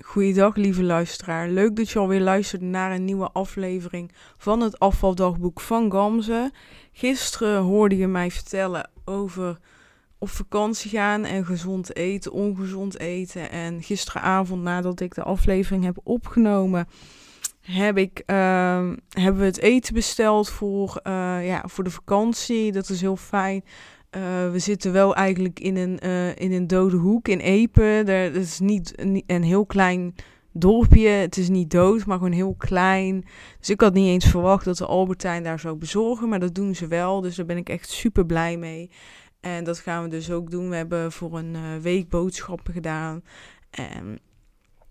Goeiedag, lieve luisteraar. Leuk dat je alweer luistert naar een nieuwe aflevering van het afvaldagboek van Gamze. Gisteren hoorde je mij vertellen over op vakantie gaan en gezond eten, ongezond eten. En gisteravond, nadat ik de aflevering heb opgenomen, heb ik, uh, hebben we het eten besteld voor, uh, ja, voor de vakantie. Dat is heel fijn. Uh, we zitten wel eigenlijk in een, uh, in een dode hoek in Epen. Er is niet een, heel klein dorpje. Het is niet dood, maar gewoon heel klein. Dus ik had niet eens verwacht dat de Albertijn daar zou bezorgen. Maar dat doen ze wel. Dus daar ben ik echt super blij mee. En dat gaan we dus ook doen. We hebben voor een uh, week boodschappen gedaan. En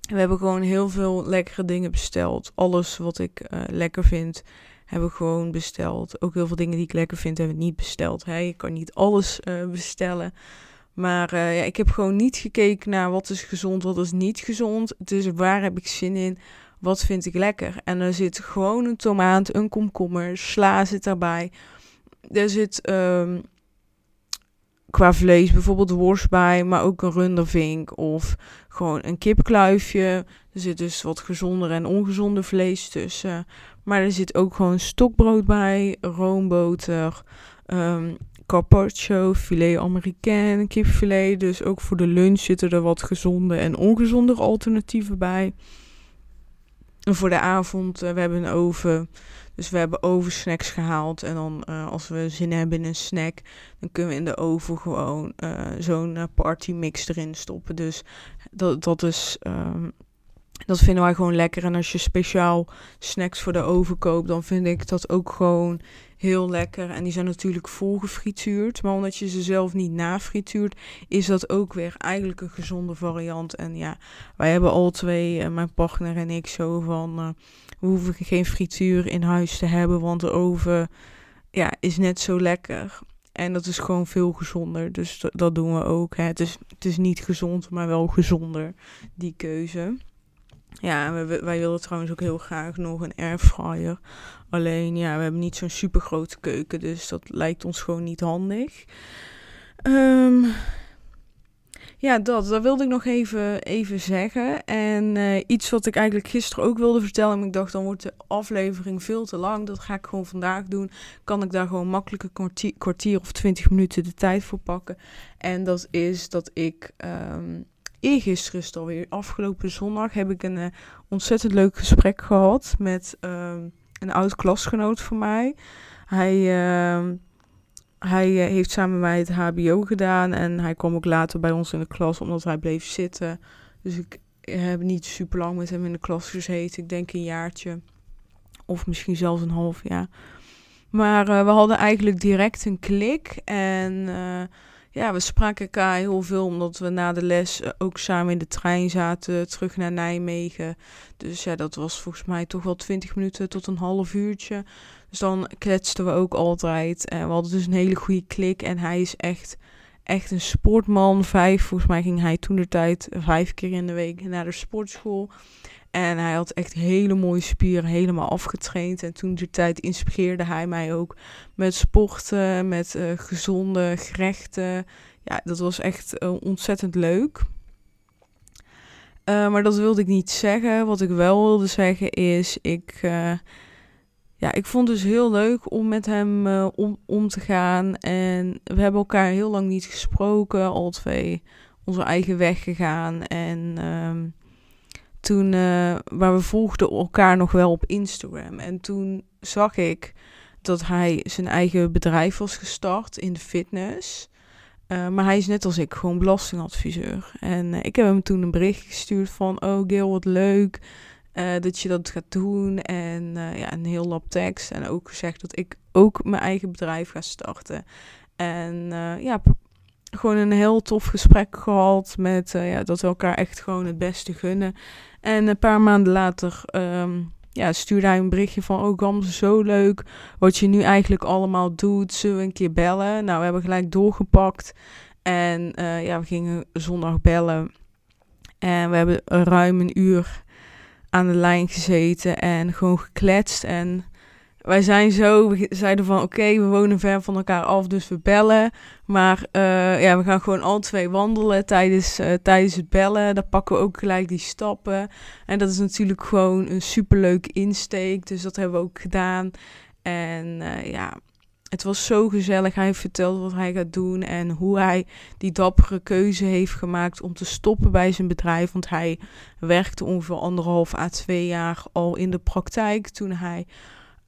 we hebben gewoon heel veel lekkere dingen besteld. Alles wat ik lekker vind hebben we gewoon besteld. Ook heel veel dingen die ik lekker vind, hebben we niet besteld. Hè? Kan niet alles uh, bestellen. Maar uh, ja, ik heb gewoon niet gekeken naar wat is gezond, wat is niet gezond. Dus waar heb ik zin in? Wat vind ik lekker? En er zit gewoon een tomaat, een komkommer, sla zit daarbij. Er zit um, qua vlees bijvoorbeeld worst bij, maar ook een rundervink of gewoon een kipkluifje. Er zit dus wat gezonder en ongezonder vlees tussen. Maar er zit ook gewoon stokbrood bij, roomboter, um, carpaccio, filet américain, kipfilet. Dus ook voor de lunch zitten er wat gezonde en ongezonde alternatieven bij. En voor de avond, uh, we hebben een oven. Dus we hebben ovensnacks gehaald. En dan uh, als we zin hebben in een snack, dan kunnen we in de oven gewoon uh, zo'n party mix erin stoppen. Dus dat, dat is... Um, dat vinden wij gewoon lekker. En als je speciaal snacks voor de oven koopt, dan vind ik dat ook gewoon heel lekker. En die zijn natuurlijk vol gefrituurd. Maar omdat je ze zelf niet nafrituurt, is dat ook weer eigenlijk een gezonde variant. En ja, wij hebben al twee, mijn partner en ik, zo van... Uh, we hoeven geen frituur in huis te hebben, want de oven ja, is net zo lekker. En dat is gewoon veel gezonder. Dus dat, dat doen we ook. Hè. Het, is, het is niet gezond, maar wel gezonder, die keuze. Ja, wij, willen trouwens ook heel graag nog een airfryer. Alleen, ja, we hebben niet zo'n super grote keuken, dus dat lijkt ons gewoon niet handig. Um, ja, dat, dat wilde ik nog even, even zeggen. En uh, iets wat ik eigenlijk gisteren ook wilde vertellen. Maar ik dacht, dan wordt de aflevering veel te lang. Dat ga ik gewoon vandaag doen. Kan ik daar gewoon makkelijk een kwartier, kwartier of twintig minuten de tijd voor pakken. En dat is dat ik... Um, eergisteren is het alweer, afgelopen zondag, heb ik een uh, ontzettend leuk gesprek gehad met uh, een oud klasgenoot van mij. Hij, uh, hij uh, heeft samen met mij het HBO gedaan en hij kwam ook later bij ons in de klas omdat hij bleef zitten. Dus ik heb niet super lang met hem in de klas gezeten. Ik denk een jaartje of misschien zelfs een half jaar. Maar we hadden eigenlijk direct een klik en ja, we spraken elkaar heel veel omdat we na de les ook samen in de trein zaten terug naar Nijmegen. Dus ja, dat was volgens mij toch wel 20 minuten tot een half uurtje. Dus dan kletsten we ook altijd. En we hadden dus een hele goede klik. En hij is echt, echt een sportman. Vijf, volgens mij ging hij toen de tijd vijf keer in de week naar de sportschool. En hij had echt hele mooie spieren, helemaal afgetraind. En toen de tijd inspireerde hij mij ook met sporten, met uh, gezonde gerechten. Ja, dat was echt uh, ontzettend leuk. Uh, maar dat wilde ik niet zeggen. Wat ik wel wilde zeggen is, ik, ja, ik vond het dus heel leuk om met hem om, om te gaan. En we hebben elkaar heel lang niet gesproken, al twee onze eigen weg gegaan. En... Um, toen, uh, maar we volgden elkaar nog wel op Instagram. En toen zag ik dat hij zijn eigen bedrijf was gestart in de fitness. Uh, maar hij is net als ik gewoon belastingadviseur. En ik heb hem toen een bericht gestuurd van... Oh Gil, wat leuk dat je dat gaat doen. En ja, een heel lab tekst. En ook gezegd dat ik ook mijn eigen bedrijf ga starten. En ja, gewoon een heel tof gesprek gehad met ja, dat we elkaar echt gewoon het beste gunnen. En een paar maanden later um, ja, stuurde hij een berichtje van... Oh Gams, zo leuk wat je nu eigenlijk allemaal doet. Zullen we een keer bellen? Nou, we hebben gelijk doorgepakt. En ja, we gingen zondag bellen. En we hebben ruim een uur aan de lijn gezeten en gewoon gekletst. En wij zijn zo, we zeiden van oké, we wonen ver van elkaar af, dus we bellen. Maar uh, ja, we gaan gewoon al twee wandelen tijdens, uh, tijdens het bellen. Daar pakken we ook gelijk die stappen. En dat is natuurlijk gewoon een superleuk insteek. Dus dat hebben we ook gedaan. En uh, ja, het was zo gezellig. Hij heeft verteld wat hij gaat doen en hoe hij die dappere keuze heeft gemaakt om te stoppen bij zijn bedrijf. Want hij werkte ongeveer anderhalf à twee jaar al in de praktijk toen hij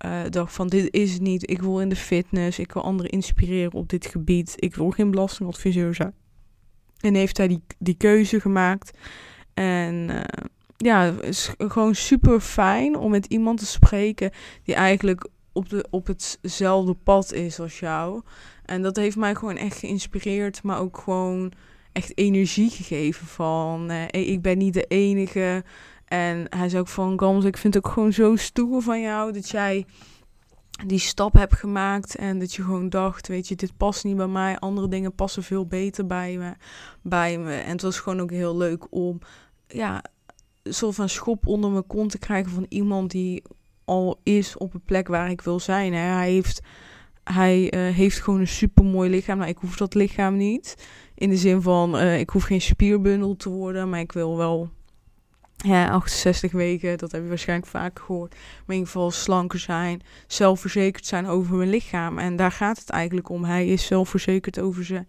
uh, dacht van dit is het niet. Ik wil in de fitness. Ik wil anderen inspireren op dit gebied. Ik wil geen belastingadviseur zijn. En heeft hij die, die keuze gemaakt. En uh, ja, het is gewoon super fijn om met iemand te spreken die eigenlijk op, de, op hetzelfde pad is als jou. En dat heeft mij gewoon echt geïnspireerd, maar ook gewoon echt energie gegeven van hey, ik ben niet de enige. En hij zei ook van Gams, ik vind het ook gewoon zo stoer van jou dat jij die stap hebt gemaakt en dat je gewoon dacht, weet je, dit past niet bij mij. Andere dingen passen veel beter bij me. Bij me. En het was gewoon ook heel leuk om ja, een soort van schop onder mijn kont te krijgen van iemand die al is op een plek waar ik wil zijn. Hè. Hij heeft, hij uh, heeft gewoon een super mooi lichaam. Nou, ik hoef dat lichaam niet. In de zin van, uh, ik hoef geen spierbundel te worden, maar ik wil wel ja, 68 weken, dat heb je waarschijnlijk vaak gehoord. Maar in ieder geval slanker zijn, zelfverzekerd zijn over mijn lichaam. En daar gaat het eigenlijk om. Hij is zelfverzekerd over zijn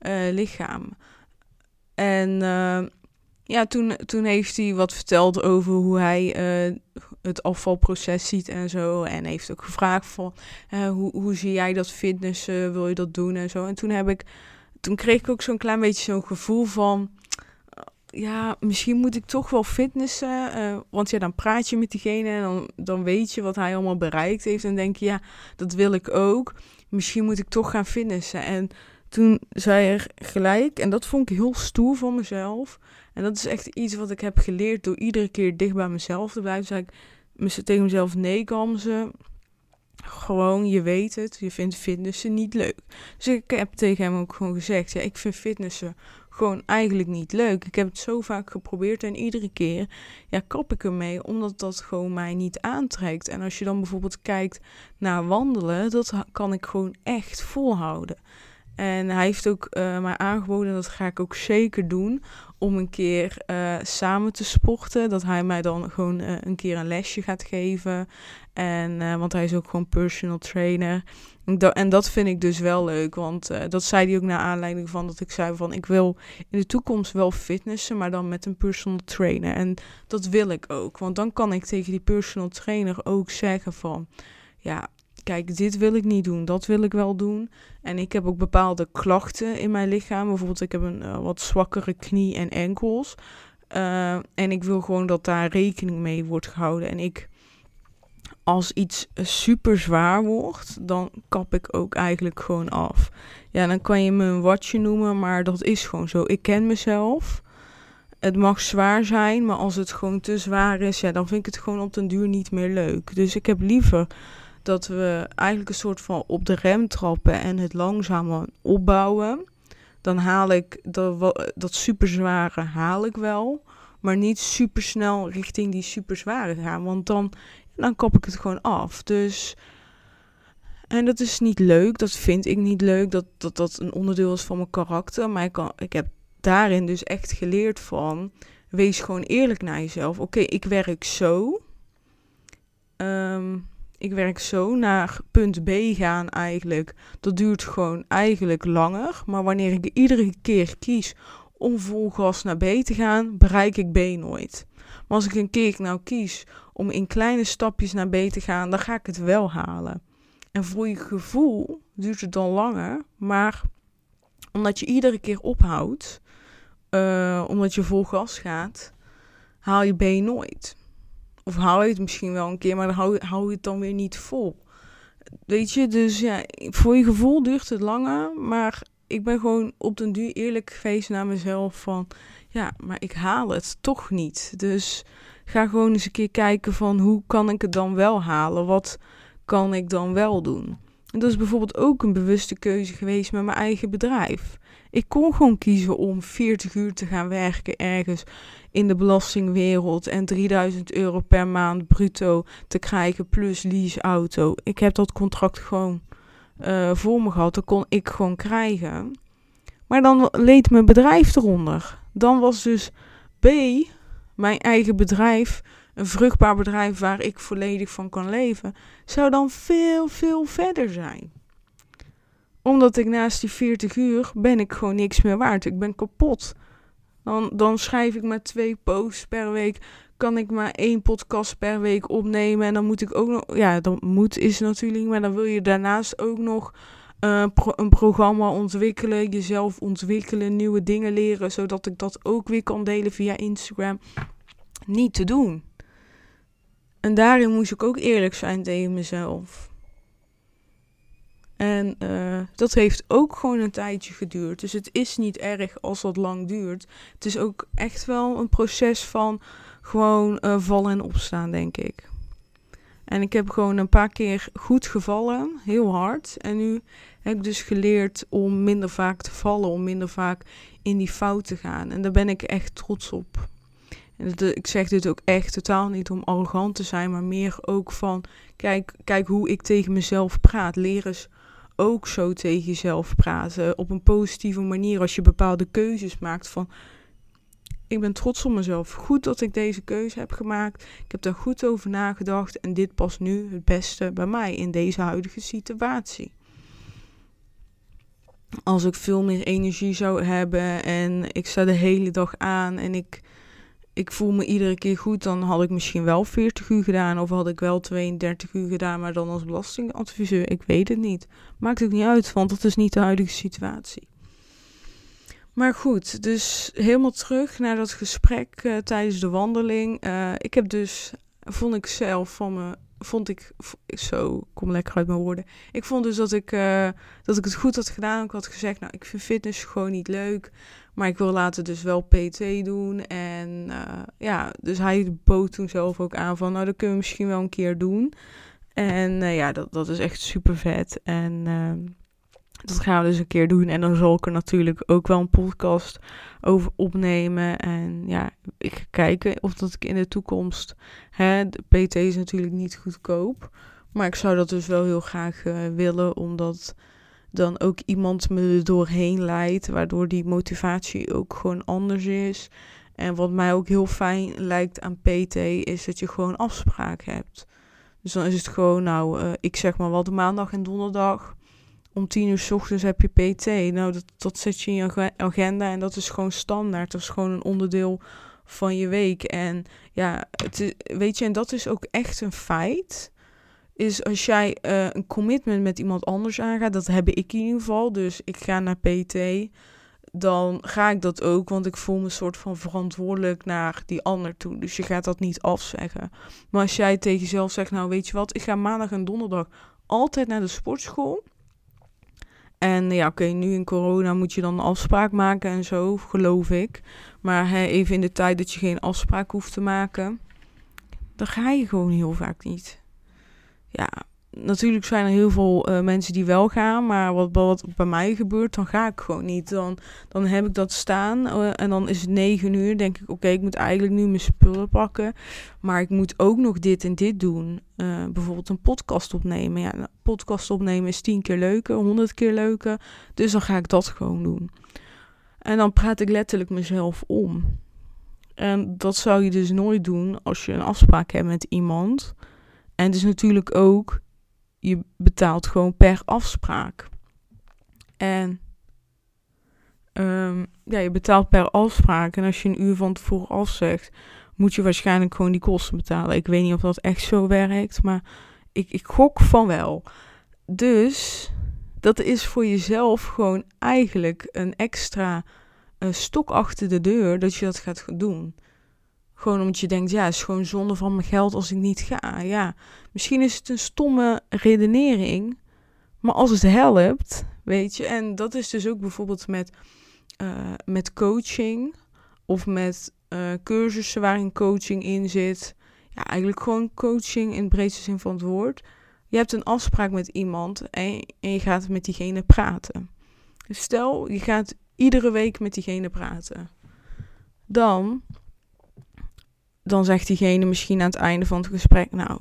uh, lichaam. En ja, toen, toen heeft hij wat verteld over hoe hij uh, het afvalproces ziet en zo. En heeft ook gevraagd van, hoe, hoe zie jij dat fitness, wil je dat doen en zo. En toen heb ik, toen kreeg ik ook zo'n klein beetje zo'n gevoel van ja, misschien moet ik toch wel fitnessen. Want ja, dan praat je met diegene en dan, dan weet je wat hij allemaal bereikt heeft. En denk je, ja, dat wil ik ook. Misschien moet ik toch gaan fitnessen. En toen zei er gelijk, en dat vond ik heel stoer van mezelf. En dat is echt iets wat ik heb geleerd door iedere keer dicht bij mezelf te blijven. Zei ik tegen mezelf, nee, ze Gewoon, je weet het, je vindt fitnessen niet leuk. Dus ik heb tegen hem ook gewoon gezegd, ja, ik vind fitnessen gewoon eigenlijk niet leuk. Ik heb het zo vaak geprobeerd en iedere keer ja, kap ik ermee, omdat dat gewoon mij niet aantrekt. En als je dan bijvoorbeeld kijkt naar wandelen, dat kan ik gewoon echt volhouden. En hij heeft ook uh, mij aangeboden, dat ga ik ook zeker doen, om een keer uh, samen te sporten. Dat hij mij dan gewoon uh, een keer een lesje gaat geven. En, want hij is ook gewoon personal trainer. En dat vind ik dus wel leuk, want dat zei hij ook naar aanleiding van dat ik zei van ik wil in de toekomst wel fitnessen, maar dan met een personal trainer. En dat wil ik ook, want dan kan ik tegen die personal trainer ook zeggen van ja, kijk, dit wil ik niet doen, dat wil ik wel doen. En ik heb ook bepaalde klachten in mijn lichaam. Bijvoorbeeld, ik heb een uh, wat zwakkere knie en enkels. Uh, en ik wil gewoon dat daar rekening mee wordt gehouden. En ik, als iets super zwaar wordt, dan kap ik ook eigenlijk gewoon af. Ja, dan kan je me een watje noemen, maar dat is gewoon zo. Ik ken mezelf. Het mag zwaar zijn, maar als het gewoon te zwaar is, ja, dan vind ik het gewoon op den duur niet meer leuk. Dus ik heb liever dat we eigenlijk een soort van op de rem trappen en het langzamer opbouwen. Dan haal ik dat, dat superzware haal ik wel. Maar niet super snel richting die superzware gaan. Want dan, dan kap ik het gewoon af. Dus. En dat is niet leuk. Dat vind ik niet leuk. Dat dat, dat een onderdeel is van mijn karakter. Maar ik, kan, ik heb daarin dus echt geleerd van. Wees gewoon eerlijk naar jezelf. Oké, ik werk zo. Um, ik werk zo naar punt B gaan eigenlijk. Dat duurt gewoon eigenlijk langer. Maar wanneer ik iedere keer kies om vol gas naar B te gaan, bereik ik B nooit. Maar als ik een keer nou kies om in kleine stapjes naar B te gaan, dan ga ik het wel halen. En voor je gevoel duurt het dan langer, maar omdat je iedere keer ophoudt, uh, omdat je vol gas gaat, haal je B nooit. Of hou je het misschien wel een keer, maar dan hou, hou je het dan weer niet vol. Weet je, dus ja, voor je gevoel duurt het langer. Maar ik ben gewoon op den duur eerlijk geweest naar mezelf van... Ja, maar ik haal het toch niet. Dus ga gewoon eens een keer kijken van hoe kan ik het dan wel halen? Wat kan ik dan wel doen? En dat is bijvoorbeeld ook een bewuste keuze geweest met mijn eigen bedrijf. Ik kon gewoon kiezen om 40 uur te gaan werken ergens in de belastingwereld en 3000 euro per maand bruto te krijgen plus leaseauto. Ik heb dat contract gewoon uh, voor me gehad. Dat kon ik gewoon krijgen. Maar dan leed mijn bedrijf eronder. Dan was dus B, mijn eigen bedrijf, een vruchtbaar bedrijf waar ik volledig van kan leven, zou dan veel, veel verder zijn. Omdat ik naast die 40 uur ben ik gewoon niks meer waard. Ik ben kapot. Dan, dan schrijf ik maar twee posts per week. Kan ik maar één podcast per week opnemen. En dan moet ik ook nog. Ja, dan moet is natuurlijk. Maar dan wil je daarnaast ook nog uh, een programma ontwikkelen. Jezelf ontwikkelen. Nieuwe dingen leren. Zodat ik dat ook weer kan delen via Instagram. Niet te doen. En daarin moest ik ook eerlijk zijn tegen mezelf. En uh, dat heeft ook gewoon een tijdje geduurd. Dus het is niet erg als dat lang duurt. Het is ook echt wel een proces van gewoon uh, vallen en opstaan, denk ik. En ik heb gewoon een paar keer goed gevallen, heel hard. En nu heb ik dus geleerd om minder vaak te vallen, om minder vaak in die fout te gaan. En daar ben ik echt trots op. En ik zeg dit ook echt totaal niet om arrogant te zijn, maar meer ook van: kijk, kijk hoe ik tegen mezelf praat. Leer eens ook zo tegen jezelf praten. Op een positieve manier als je bepaalde keuzes maakt van ik ben trots op mezelf. Goed dat ik deze keuze heb gemaakt. Ik heb daar goed over nagedacht en dit past nu het beste bij mij in deze huidige situatie. Als ik veel meer energie zou hebben en ik sta de hele dag aan en ik ik voel me iedere keer goed, dan had ik misschien wel 40 uur gedaan of had ik wel 32 uur gedaan, maar dan als belastingadviseur. Ik weet het niet. Maakt ook niet uit, want dat is niet de huidige situatie. Maar goed, dus helemaal terug naar dat gesprek uh, tijdens de wandeling. Uh, ik heb dus, vond ik zelf van me, vond ik, zo, kom lekker uit mijn woorden. Ik vond dus dat ik, uh, dat ik het goed had gedaan. Ik had gezegd, nou, ik vind fitness gewoon niet leuk. Maar ik wil later dus wel PT doen. En uh, ja, dus hij bood toen zelf ook aan van, nou, dat kunnen we misschien wel een keer doen. En uh, ja, dat, dat is echt super vet. En uh, dat gaan we dus een keer doen. En dan zal ik er natuurlijk ook wel een podcast over opnemen. En ja, ik ga kijken of dat ik in de toekomst. Hè, PT is natuurlijk niet goedkoop. Maar ik zou dat dus wel heel graag willen, omdat dan ook iemand me er doorheen leidt, waardoor die motivatie ook gewoon anders is. En wat mij ook heel fijn lijkt aan PT is dat je gewoon afspraak hebt. Dus dan is het gewoon, nou, uh, ik zeg maar wat, maandag en donderdag. Om tien uur s ochtends heb je PT. Nou, dat, zet je in je agenda en dat is gewoon standaard. Dat is gewoon een onderdeel van je week. En ja, het, weet je, en dat is ook echt een feit is als jij uh, een commitment met iemand anders aangaat, dat heb ik in ieder geval. Dus ik ga naar PT, dan ga ik dat ook, want ik voel me een soort van verantwoordelijk naar die ander toe. Dus je gaat dat niet afzeggen. Maar als jij tegen jezelf zegt, nou weet je wat, ik ga maandag en donderdag altijd naar de sportschool. En ja, oké, nu in corona moet je dan een afspraak maken en zo, geloof ik. Maar hè, even in de tijd dat je geen afspraak hoeft te maken, dan ga je gewoon heel vaak niet ja, natuurlijk zijn er heel veel uh, mensen die wel gaan, maar wat, wat bij mij gebeurt, dan ga ik gewoon niet. Dan, dan heb ik dat staan uh, en dan is het negen uur. Denk ik, oké, ik moet eigenlijk nu mijn spullen pakken, maar ik moet ook nog dit en dit doen. Uh, bijvoorbeeld een podcast opnemen. Ja, een podcast opnemen is tien keer leuker, honderd keer leuker. Dus dan ga ik dat gewoon doen. En dan praat ik letterlijk mezelf om. En dat zou je dus nooit doen als je een afspraak hebt met iemand. En dus natuurlijk ook, je betaalt gewoon per afspraak. En um, ja, je betaalt per afspraak. En als je een uur van tevoren afzegt, moet je waarschijnlijk gewoon die kosten betalen. Ik weet niet of dat echt zo werkt, maar ik, ik gok van wel. Dus dat is voor jezelf gewoon eigenlijk een extra uh, stok achter de deur dat je dat gaat doen. Gewoon omdat je denkt, ja, het is gewoon zonde van mijn geld als ik niet ga. Ja, misschien is het een stomme redenering. Maar als het helpt, weet je. En dat is dus ook bijvoorbeeld met, uh, met coaching. Of met uh, cursussen waarin coaching in zit. Ja, eigenlijk gewoon coaching in de breedste zin van het woord. Je hebt een afspraak met iemand en, en je gaat met diegene praten. Stel, je gaat iedere week met diegene praten. Dan, dan zegt diegene misschien aan het einde van het gesprek, nou,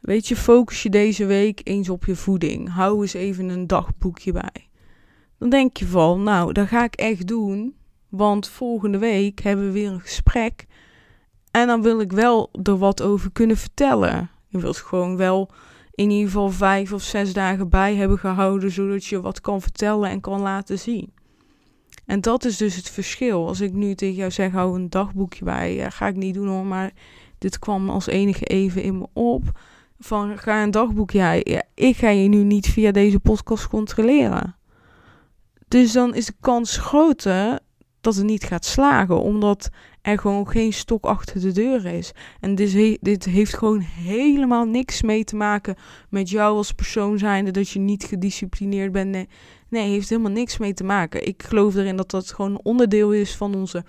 weet je, focus je deze week eens op je voeding. Hou eens even een dagboekje bij. Dan denk je van, nou, dat ga ik echt doen, want volgende week hebben we weer een gesprek. En dan wil ik wel er wat over kunnen vertellen. Je wilt gewoon wel in ieder geval vijf of zes dagen bij hebben gehouden, zodat je wat kan vertellen en kan laten zien. En dat is dus het verschil. Als ik nu tegen jou zeg, hou een dagboekje bij, ja, ga ik niet doen hoor, maar dit kwam als enige even in me op. Van ga een dagboekje, ik ga je nu niet via deze podcast controleren. Dus dan is de kans groter dat het niet gaat slagen, omdat er gewoon geen stok achter de deur is. En dit, dit heeft gewoon helemaal niks mee te maken met jou als persoon zijnde, dat je niet gedisciplineerd bent. Nee, nee, heeft helemaal niks mee te maken. Ik geloof erin dat dat gewoon onderdeel is van onze,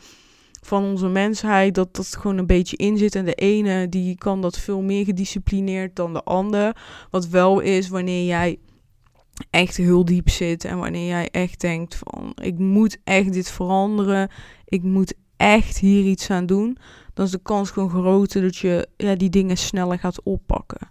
van onze mensheid, dat dat gewoon een beetje in zit. En de ene die kan dat veel meer gedisciplineerd dan de ander. Wat wel is wanneer jij echt heel diep zit en wanneer jij echt denkt van ik moet echt dit veranderen, ik moet echt hier iets aan doen, dan is de kans gewoon groter dat je ja, die dingen sneller gaat oppakken.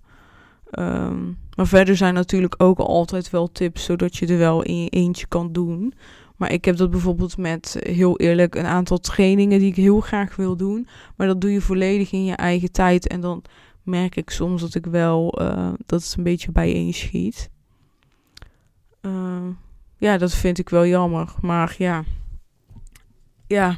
Ehm, maar verder zijn natuurlijk ook altijd wel tips, zodat je er wel in je eentje kan doen. Maar ik heb dat bijvoorbeeld met, heel eerlijk, een aantal trainingen die ik heel graag wil doen. Maar dat doe je volledig in je eigen tijd. En dan merk ik soms dat ik wel, uh, dat het een beetje bijeen schiet. Uh, ja, dat vind ik wel jammer. Maar ja, ja,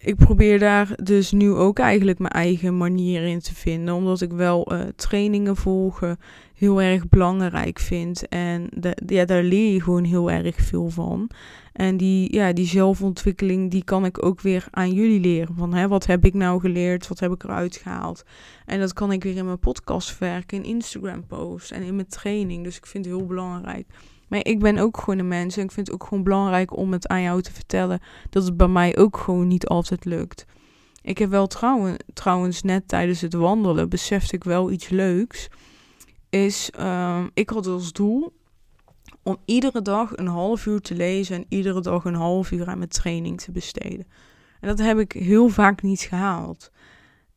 ik probeer daar dus nu ook eigenlijk mijn eigen manier in te vinden. Omdat ik wel uh, trainingen volgen heel erg belangrijk vind. En de, ja, daar leer je gewoon heel erg veel van. En die, ja, die zelfontwikkeling, die kan ik ook weer aan jullie leren. Van hè, wat heb ik nou geleerd? Wat heb ik eruit gehaald? En dat kan ik weer in mijn podcast verwerken, in Instagram posts en in mijn training. Dus ik vind het heel belangrijk. Maar ik ben ook gewoon een mens en ik vind het ook gewoon belangrijk om het aan jou te vertellen dat het bij mij ook gewoon niet altijd lukt. Ik heb wel trouwen, trouwens net tijdens het wandelen besefte ik wel iets leuks. Is, uh, ik had als doel om iedere dag een half uur te lezen en iedere dag een half uur aan mijn training te besteden. En dat heb ik heel vaak niet gehaald.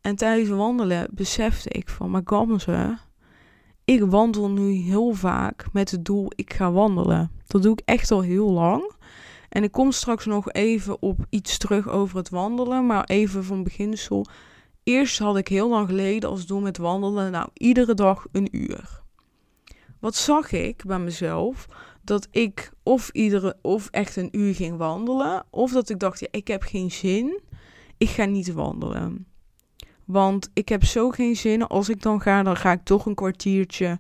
En tijdens wandelen besefte ik van, maar Gamze, ik wandel nu heel vaak met het doel, ik ga wandelen. Dat doe ik echt al heel lang. En ik kom straks nog even op iets terug over het wandelen, maar even van beginsel. Eerst had ik heel lang geleden als doel met wandelen, nou iedere dag een uur. Wat zag ik bij mezelf? Dat ik of, iedere, of echt een uur ging wandelen, of dat ik dacht, ja, ik heb geen zin, ik ga niet wandelen. Want ik heb zo geen zin. Als ik dan ga, dan ga ik toch een kwartiertje.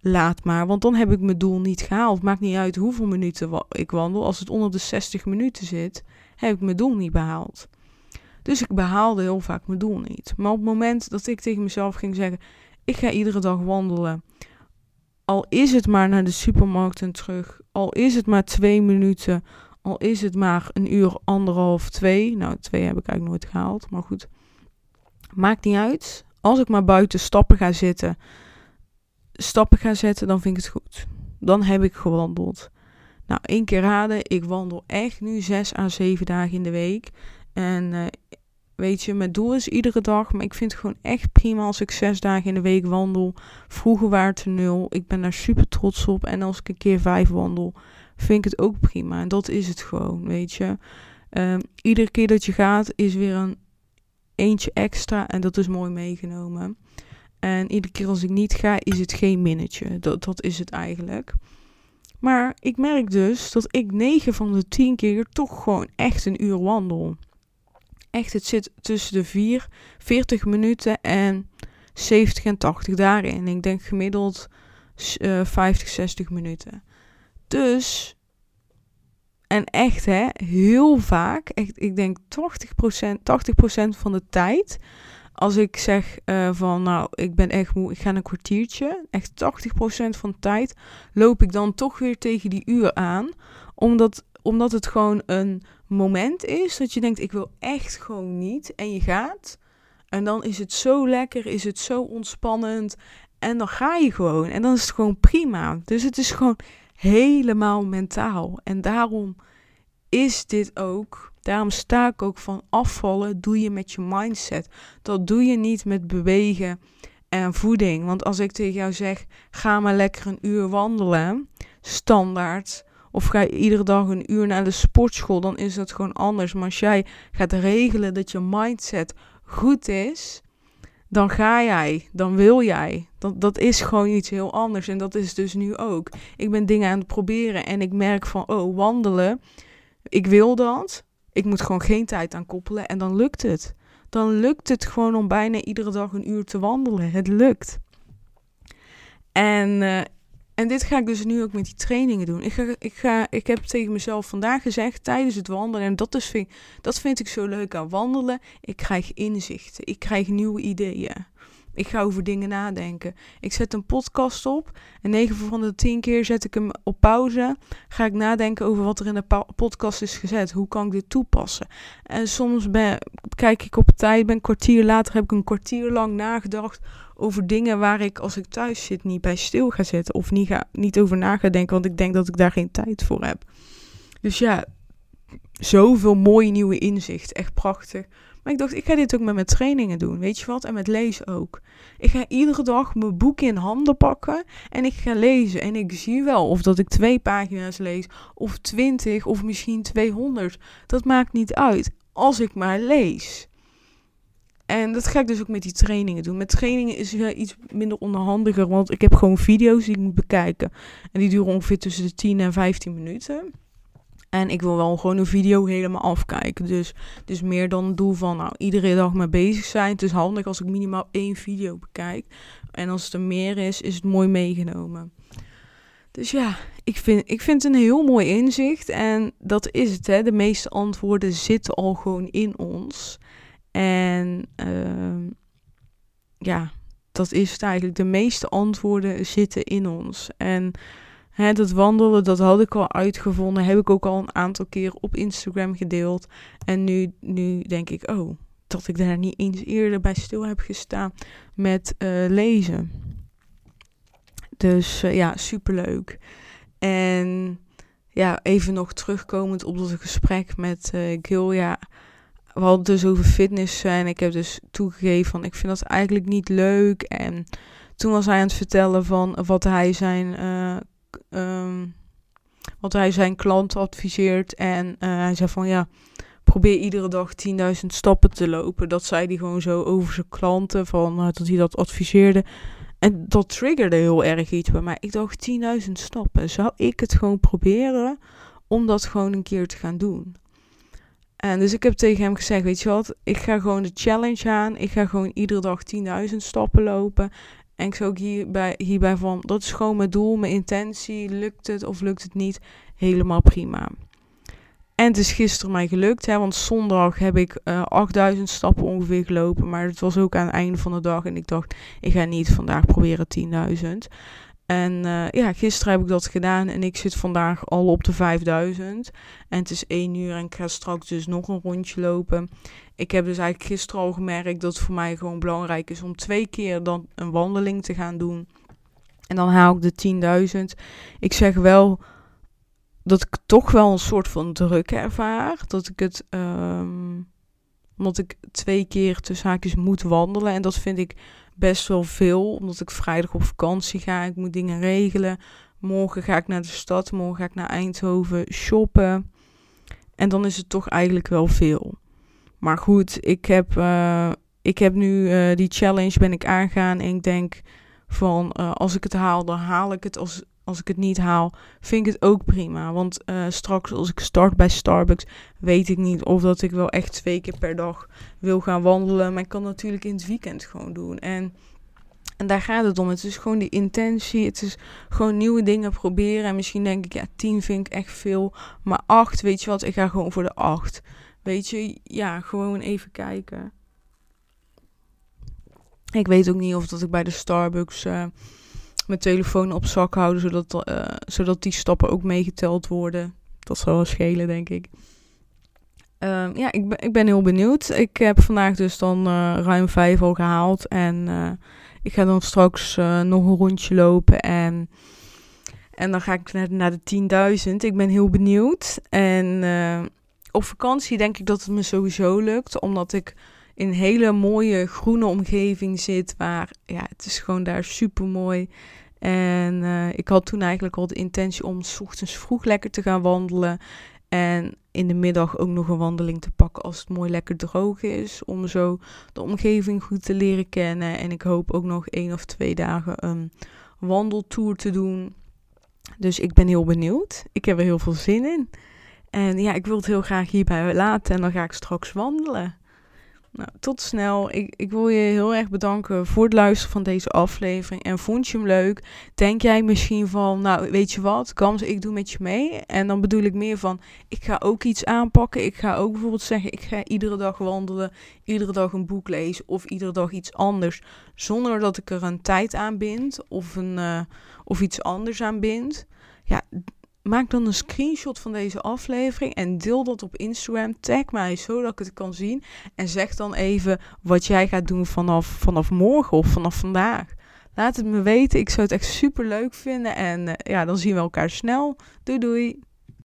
Laat maar. Want dan heb ik mijn doel niet gehaald. Maakt niet uit hoeveel minuten ik wandel. Als het onder de 60 minuten zit, heb ik mijn doel niet behaald. Dus ik behaalde heel vaak mijn doel niet. Maar op het moment dat ik tegen mezelf ging zeggen: Ik ga iedere dag wandelen. Al is het maar naar de supermarkt en terug. Al is het maar twee minuten. Al is het maar een uur, anderhalf, twee. Nou, twee heb ik eigenlijk nooit gehaald. Maar goed. Maakt niet uit. Als ik maar buiten stappen ga zitten, stappen ga zetten, dan vind ik het goed. Dan heb ik gewandeld. Nou, één keer raden, ik wandel echt nu zes à zeven dagen in de week. En uh, weet je, mijn doel is iedere dag, maar ik vind het gewoon echt prima als ik zes dagen in de week wandel. Vroeger waren het nul. Ik ben daar super trots op. En als ik een keer vijf wandel, vind ik het ook prima. En dat is het gewoon, weet je. Uh, iedere keer dat je gaat, is weer een eentje extra en dat is mooi meegenomen. En iedere keer als ik niet ga, is het geen minnetje. Dat, dat is het eigenlijk. Maar ik merk dus dat ik 9 van de 10 keer toch gewoon echt een uur wandel. Echt, het zit tussen de 4, 40 minuten en 70 en 80 daarin. Ik denk gemiddeld uh, 50, 60 minuten. Dus en echt, hè, heel vaak, echt, ik denk 80%, 80% van de tijd, als ik zeg uh, van, nou, ik ben echt moe, ik ga een kwartiertje, echt 80% van de tijd, loop ik dan toch weer tegen die uur aan, omdat, omdat het gewoon een moment is dat je denkt, ik wil echt gewoon niet, en je gaat, en dan is het zo lekker, is het zo ontspannend, en dan ga je gewoon, en dan is het gewoon prima. Dus het is gewoon helemaal mentaal. En daarom is dit ook. Daarom sta ik ook van afvallen doe je met je mindset. Dat doe je niet met bewegen en voeding. Want als ik tegen jou zeg, ga maar lekker een uur wandelen, standaard, of ga je iedere dag een uur naar de sportschool, dan is dat gewoon anders. Maar als jij gaat regelen dat je mindset goed is, dan ga jij, dan wil jij. Dat, dat is gewoon iets heel anders. En dat is dus nu ook. Ik ben dingen aan het proberen en ik merk van, oh, wandelen, ik wil dat. Ik moet gewoon geen tijd aan koppelen en dan lukt het. Dan lukt het gewoon om bijna iedere dag een uur te wandelen. Het lukt. En uh, en dit ga ik dus nu ook met die trainingen doen. Ik, ga, ik, ga, ik heb tegen mezelf vandaag gezegd tijdens het wandelen. En dat, is, vind, dat vind ik zo leuk aan wandelen. Ik krijg inzichten. Ik krijg nieuwe ideeën. Ik ga over dingen nadenken. Ik zet een podcast op. En 9 van de 10 keer zet ik hem op pauze. Ga ik nadenken over wat er in de podcast is gezet. Hoe kan ik dit toepassen? En soms kijk ik op tijd. Ben een kwartier later heb ik een kwartier lang nagedacht over dingen waar ik als ik thuis zit niet bij stil ga zitten. Of niet, ga, niet over na ga denken. Want ik denk dat ik daar geen tijd voor heb. Dus ja, zoveel mooie nieuwe inzicht. Echt prachtig. Maar ik dacht, ik ga dit ook met mijn trainingen doen. Weet je wat? En met lezen ook. Ik ga iedere dag mijn boek in handen pakken en ik ga lezen. En ik zie wel of dat ik twee pagina's lees, of twintig, of misschien 200. Dat maakt niet uit. Als ik maar lees. En dat ga ik dus ook met die trainingen doen. Met trainingen is het iets minder onderhandiger, want ik heb gewoon video's die ik moet bekijken. En die duren ongeveer tussen de 10 en 15 minuten. En ik wil wel gewoon een video helemaal afkijken. Dus, dus meer dan het doel van nou, iedere dag mee bezig zijn. Het is handig als ik minimaal één video bekijk. En als het er meer is, is het mooi meegenomen. Dus ja, ik vind, ik vind het een heel mooi inzicht. En dat is het, hè. De meeste antwoorden zitten al gewoon in ons. En uh, ja, dat is het eigenlijk. De meeste antwoorden zitten in ons. En Hè, dat wandelen, dat had ik al uitgevonden. Heb ik ook al een aantal keer op Instagram gedeeld. En nu, nu denk ik, oh, dat ik daar niet eens eerder bij stil heb gestaan met uh, lezen. Dus uh, ja, superleuk. En ja, even nog terugkomend op dat gesprek met uh, Gil. Ja, we hadden dus over fitness en ik heb dus toegegeven van ik vind dat eigenlijk niet leuk. En toen was hij aan het vertellen van wat hij zijn Um, want hij zijn klant adviseert en uh, hij zei van ja, probeer iedere dag 10.000 stappen te lopen. Dat zei hij gewoon zo over zijn klanten, van, uh, dat hij dat adviseerde. En dat triggerde heel erg iets bij mij. Ik dacht 10.000 stappen. Zou ik het gewoon proberen om dat gewoon een keer te gaan doen? En dus ik heb tegen hem gezegd, weet je wat, ik ga gewoon de challenge aan. Ik ga gewoon iedere dag 10.000 stappen lopen. En ik zou ook hierbij, hierbij van, dat is gewoon mijn doel, mijn intentie. Lukt het of lukt het niet? Helemaal prima. En het is gisteren mij gelukt, hè, want zondag heb ik uh, eh, 8000 stappen ongeveer gelopen. Maar het was ook aan het einde van de dag en ik dacht, ik ga niet vandaag proberen 10.000. En uh, ja, gisteren heb ik dat gedaan en ik zit vandaag al op de 5000. En het is 1 uur en ik ga straks dus nog een rondje lopen. Ik heb dus eigenlijk gisteren al gemerkt dat het voor mij gewoon belangrijk is om twee keer dan een wandeling te gaan doen. En dan haal ik de 10.000. Ik zeg wel dat ik toch wel een soort van druk ervaar. Dat ik het, um, omdat ik twee keer tussen haakjes moet wandelen. En dat vind ik best wel veel, omdat ik vrijdag op vakantie ga. Ik moet dingen regelen. Morgen ga ik naar de stad, morgen ga ik naar Eindhoven shoppen. En dan is het toch eigenlijk wel veel. Maar goed, ik heb, uh, ik heb nu uh, die challenge ben ik aangaan. En ik denk van uh, als ik het haal, dan haal ik het. Als, als ik het niet haal, vind ik het ook prima. Want straks als ik start bij Starbucks, weet ik niet of dat ik wel echt twee keer per dag wil gaan wandelen. Maar ik kan natuurlijk in het weekend gewoon doen. En, en daar gaat het om. Het is gewoon die intentie. Het is gewoon nieuwe dingen proberen. En misschien denk ik, ja, tien vind ik echt veel. Maar acht, weet je wat, ik ga gewoon voor de acht. Weet je, ja, gewoon even kijken. Ik weet ook niet of dat ik bij de Starbucks uh, mijn telefoon op zak houden, zodat, uh, zodat die stappen ook meegeteld worden. Dat zal wel schelen, denk ik. Uh, ja, ik ben, ik ben heel benieuwd. Ik heb vandaag dus dan uh, ruim vijf al gehaald. En ik ga dan straks nog een rondje lopen. En En dan ga ik naar, naar de 10.000. Ik ben heel benieuwd. En op vakantie denk ik dat het me sowieso lukt. Omdat ik in een hele mooie groene omgeving zit. Waar ja, het is gewoon daar super mooi. En uh, ik had toen eigenlijk al de intentie om s ochtends vroeg lekker te gaan wandelen. En in de middag ook nog een wandeling te pakken als het mooi lekker droog is. Om zo de omgeving goed te leren kennen. En ik hoop ook nog één of twee dagen een wandeltour te doen. Dus ik ben heel benieuwd. Ik heb er heel veel zin in. En ja, ik wil het heel graag hierbij laten. En dan ga ik straks wandelen. Nou, tot snel. Ik, ik wil je heel erg bedanken voor het luisteren van deze aflevering. En vond je hem leuk? Denk jij misschien van, nou weet je wat, Kams, ik doe met je mee. En dan bedoel ik meer van, ik ga ook iets aanpakken. Ik ga ook bijvoorbeeld zeggen, ik ga iedere dag wandelen, iedere dag een boek lezen of iedere dag iets anders. Zonder dat ik er een tijd aan bind of, een, uh, of iets anders aan bind. Ja, maak dan een screenshot van deze aflevering en deel dat op Instagram. Tag mij zodat ik het kan zien. En zeg dan even wat jij gaat doen vanaf, vanaf morgen of vanaf vandaag. Laat het me weten. Ik zou het echt super leuk vinden. En uh, ja, dan zien we elkaar snel. Doei doei.